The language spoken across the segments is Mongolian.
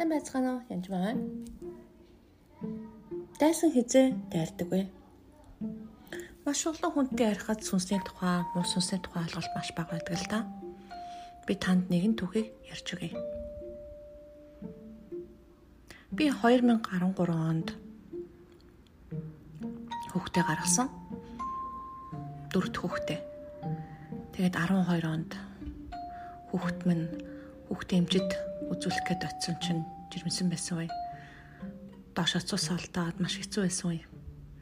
Сайн байцгаана уу? Янж байна. Дайсан хизээ дайрдаг вэ? Маш олон хүнтэй ярихад сүнсний тухай, муу сүнсний тухай ойлголт маш бага байдаг л да. Би танд нэгэн түүхийг ярьж өгье. Би 2013 онд хүүхдээ гаргасан. Дөрөвд хүүхдээ. Тэгээд 12 онд хүүхэд минь хүүхдээ эмчэд үзүүлэх гээд очисон чинь жирэмсэн байсан үе. Доош оцуус алдаад маш хэцүү байсан үе.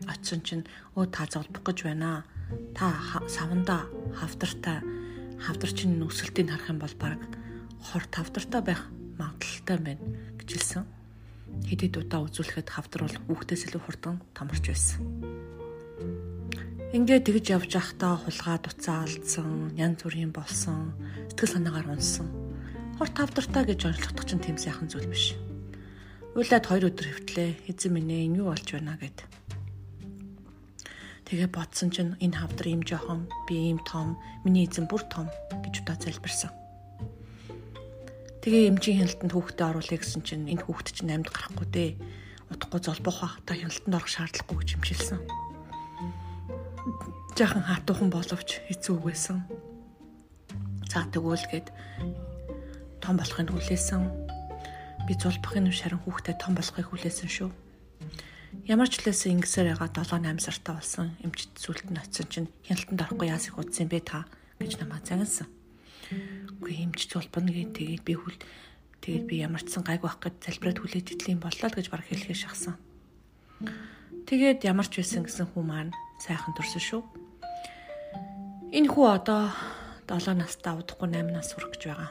Очисон чинь өө та золбох гэж байна. Та саванда хавдартай хавдар чинь өсөлтийг харах юм бол баг хор тавдартай байх магадaltaй байна гэж хэлсэн. Хэдэд удаа үзүүлэхэд хавдар бол хүүхдээс илүү хурдан томорч байсан. Ингээд тэгж явж байхдаа хулгай дуцаа алдсан, янз бүрийн болсон, сэтгэл санаагаар унсан Хор тавдартай гэж онцлогдох чинь тийм сайхан зүйл биш. Уйлаад хоёр өдөр хөвтлээ. Эзэн минь энэ юу болж байна гэд. Тэгээ бодсон чинь энэ хавдар ийм жоохон, би ийм том, миний эзэн бүр том гэж удаа залбирсан. Тэгээ эмчийн хяналтанд хүүхдээ оруулъя гэсэн чинь энэ хүүхд чинь амьд гарахгүй дээ. Удахгүй золбох бах та хяналтанд орох шаардлагагүй гэж хэмшилсэн. Жахан хатуухан боловч хэцүү байсан. За тэгвэл гээд том болохыг хүлээсэн. Би зулбахын нү шаран хүүхдэд том болохыг хүлээсэн шүү. Ямар ч лээс ингэсээр ягаад 7 8 сартаа болсон эмчт сүлд нь очисон чинь хяналтанд орохгүй яас их удсан бэ та гэж намайг загнасан. Үгүй эмч зулбана гэ тэгээд би хүл тэгээд би ямар ч сан гайг байх гэд залбираад хүлээж идлийн боллоо гэж баг хэлхээ шахсан. Тэгээд ямар ч байсан гэсэн хүү маань сайхан төрсөн шүү. Энэ хүү одоо 7 настай удахгүй 8 нас хүрэх гэж байгаа.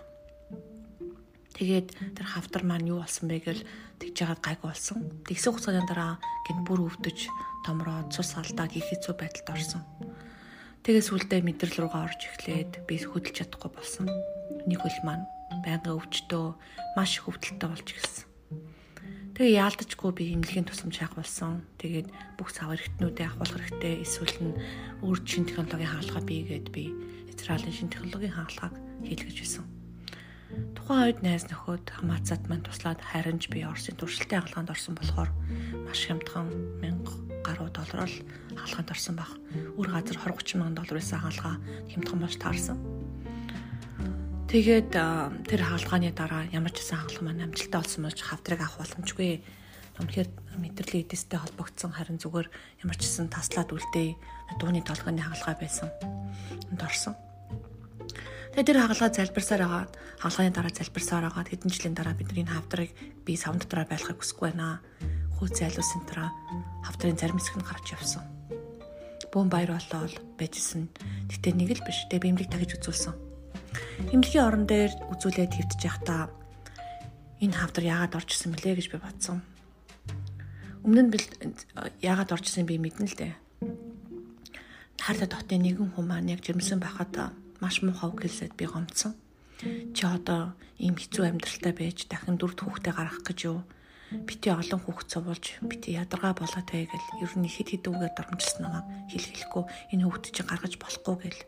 Тэгээд тэр хавдар маань юу болсон бэ гэл тэгж яагаад гайг болсон. Тэгсэн хугацааны дараа гин бүр өвдөж томроод цус алдаа гих хэцүү байдалд орсон. Тэгээс үлдээ мэдрэл рүүгээ орж эхлээд би хөдөлж чадахгүй болсон. Нэг хөл маань байнга өвчтөө маш их өвдөлтөй болж эхэлсэн. Тэгээ яалдажгүй би имлэгийн тусламж хайх болсон. Тэгээд бүх сав хэрэгтнүүдээ ахуулах хэрэгтэй. Эсвэл нь өөр шин технологийн хаалгаа бийгээд би Израилийн шин технологийн хаалгааг хийлгэж байсан. Тухайн үед найз нөхөд хамаацад мань туслаад харинж би Оросын туршилтын хаалганд орсон болохоор маш хямдхан 1000 гаруй доллар л хаалганд орсон баг. Үр газар 20 30 мянган доллар байсан хаалгаа хямдхан болж таарсан. Тэгээд тэр хаалгааны дараа ямар ч гэсэн хаалга маань амжилттай болсон мөч хавдрыг авах боломжгүй. Үнэхээр мэдрэлийн эдэстэй холбогдсон харин зүгээр ямар ч гэсэн таслаад үлдээ дууны толгойн хаалга байсан. Энд орсон. Тэгээ тэр хагалгаа залбирсаар агаад хаалганы дараа залбирсаар агаад хэдэн жилийн дараа бид энэ хавдрыг би савн дотроо байлгахыг хүсэхгүй байна. Хөөц зайлуулсан дараа хавдрын зарим хэсэг нь гарч явсан. Бүүн баяр болоод байжсэн. Гэтэ нэг л биш. Тэгээ би имлэг тагиж үзүүлсэн. Имлэгийн орон дээр үзүүлээд твтж явахдаа энэ хавдар яагаад орж исэн бэлээ гэж би бодсон. Өмнө нь яагаад орж исэн би мэднэ л дээ. Харта дотны нэгэн хүн маань яг жирэмсэн байхад маш муухай үг хэлсэд би гомцсон. Чи одоо ийм хэцүү амьдралтай байж дахин дөрөв хүүхдээ гаргах гэж юу? Бити олон хүүхд цовуулж бити ядаргаа болоод бай гэл ер нь хэд хэд үгээр дормжилсан намайг хэл хэлэхгүй энэ хүүхд чи гаргаж болохгүй гэл.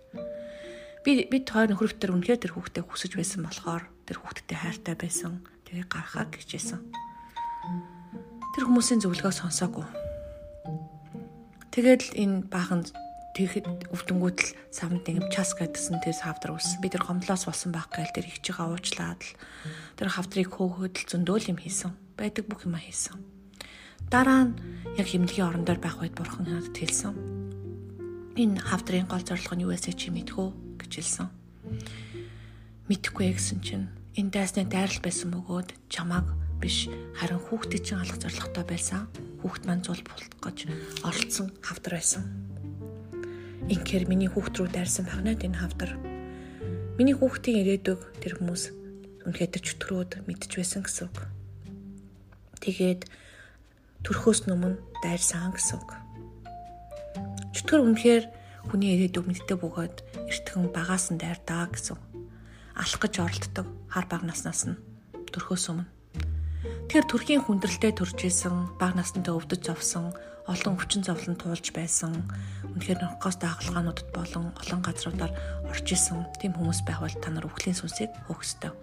Би бид хоёр нөхөртөр үнэхээр тэр хүүхдээ хүсэж байсан болохоор тэр хүүхдтэй хайртай байсан. Тэгээ гаргахаа гэжсэн. Тэр хүмүүсийн зөвлөгөө сонсоогүй. Тэгээд л энэ баахан Тэгэхэд өвдөнгүүд л савнд нэг час гэдсэн тэр хавдар ус. Би тэр гомдлоос болсон байх гээл тэр их чигээ уучлаад л тэр хавдрыг хөөхөд л зөндөөл юм хийсэн. Байдаг бүх юм хийсэн. Дараа нь яг хэмнэлийн орон дээр байх үед бурхан надад хэлсэн. Энэ хавдрын гол зорилго нь юу вэ чи мэдхүү гэж хэлсэн. Мэдхгүй гэсэн чинь энэ дайсны дайрал байсан бөгөөд чамааг биш харин хүүхдэд чинь алах зорилготой байсан. Хүүхд маань зул булах гэж оролцсон хавдар байсан Инхээр миний хүүхд рүү дайрсан багнаад энэ хавдар. Миний хүүхдийн ирээдүг тэр хүмүүс үнэхээр чөтгөрөөд мэдж байсан гэсэн үг. Тэгээд төрхөөс өмнө дайрсан гэсэн үг. Чөтгөр үнэхээр хүний ирээдүг мэддэг бөгөөд эртхэн багаас нь дайрдаа гэсэн. Алах гэж оролддог хар баг наснаас нь төрхөөс өмнө. Тэгэхээр төрхийн хүндрэлтэй төрж исэн, баг настай өвдөж зовсон, олон өвчин зовлон туулж байсан. Үнэхээр нөхөс даагалгаануудад болон олон газруудаар орж исэн тийм хүмүүс байвал та нар өвглийн сүнсийг ёстой.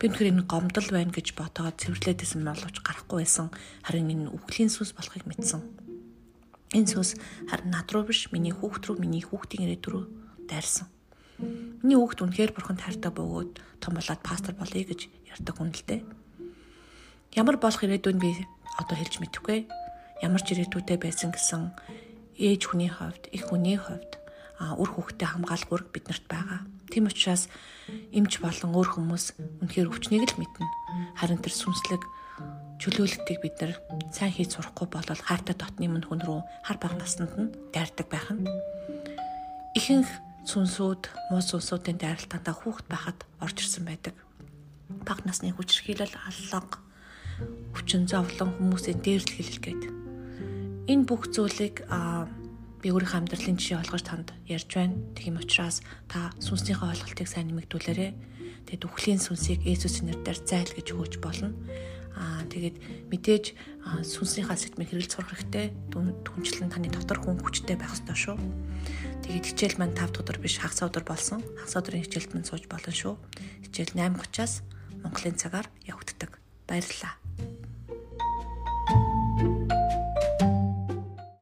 Би өнөхөр энэ гомдол байна гэж бодоод цэвэрлээдсэн боловч гарахгүй байсан. Харин энэ үхлийн сүнс болохыг мэдсэн. Энэ сүнс харин над руу биш миний хүүхд рүү миний хүүхдийн ирээд рүү дайрсан. Миний хүүхд үнэхээр бурхан таартай бөгөөд том болоод пастор болъё гэж ярьдаг хүн л дээ. Ямар болох ирээдүйн би одоо хэлж мэдэхгүй. Ямар ч ирээдүйтэй байсан гэсэн ээж хүний хувьд, их хүний хувьд үр хөвгтэй хамгаалах үүрэг биднэрт байгаа. Тийм учраас эмч болон өөр хүмүүс үнэхээр өвчнийг л мэднэ. Харин тэр сүнслэг чөлөөлөлтийг бид нар сайн хийж сурахгүй болол хайртай дотны мөн хүн рүү хар баг наснд нь дайрдаг байх нь. Ихэнх сүнсүүд, муу сүнсүүдийн дайралтандаа хүүхэд байхад орж ирсэн байдаг. Баг насны хүчрхийлэл, аллаг, хүчин зовлон хүмүүсийн дээрлэл хэлэл гээд. Энэ бүх зүйлийг би өөрийнхөө амьдралын жишээ олгож танд ярьж байна. Тийм учраас та сүнснийхээ ойлголтыг сайн нэмэгдүүлээрэй. Тэгээд үхлийн сүнсийг Есүсийн нэрээр зайл гэж хөөж болно. Аа тэгээд мэдээж сүнснийхаа сэтгэмийг хэрэгэл сурах хэрэгтэй. Түнчлэн таны дотор хүн хүчтэй байх ёстой шүү. Тэгээд хичээл маань 5 дахь өдөр биш хагас өдөр болсон. Хагас өдрийн хичээлд маань сууж болно шүү. Хичээл 8:30-аас Монголын цагаар явагддаг. Баярлалаа.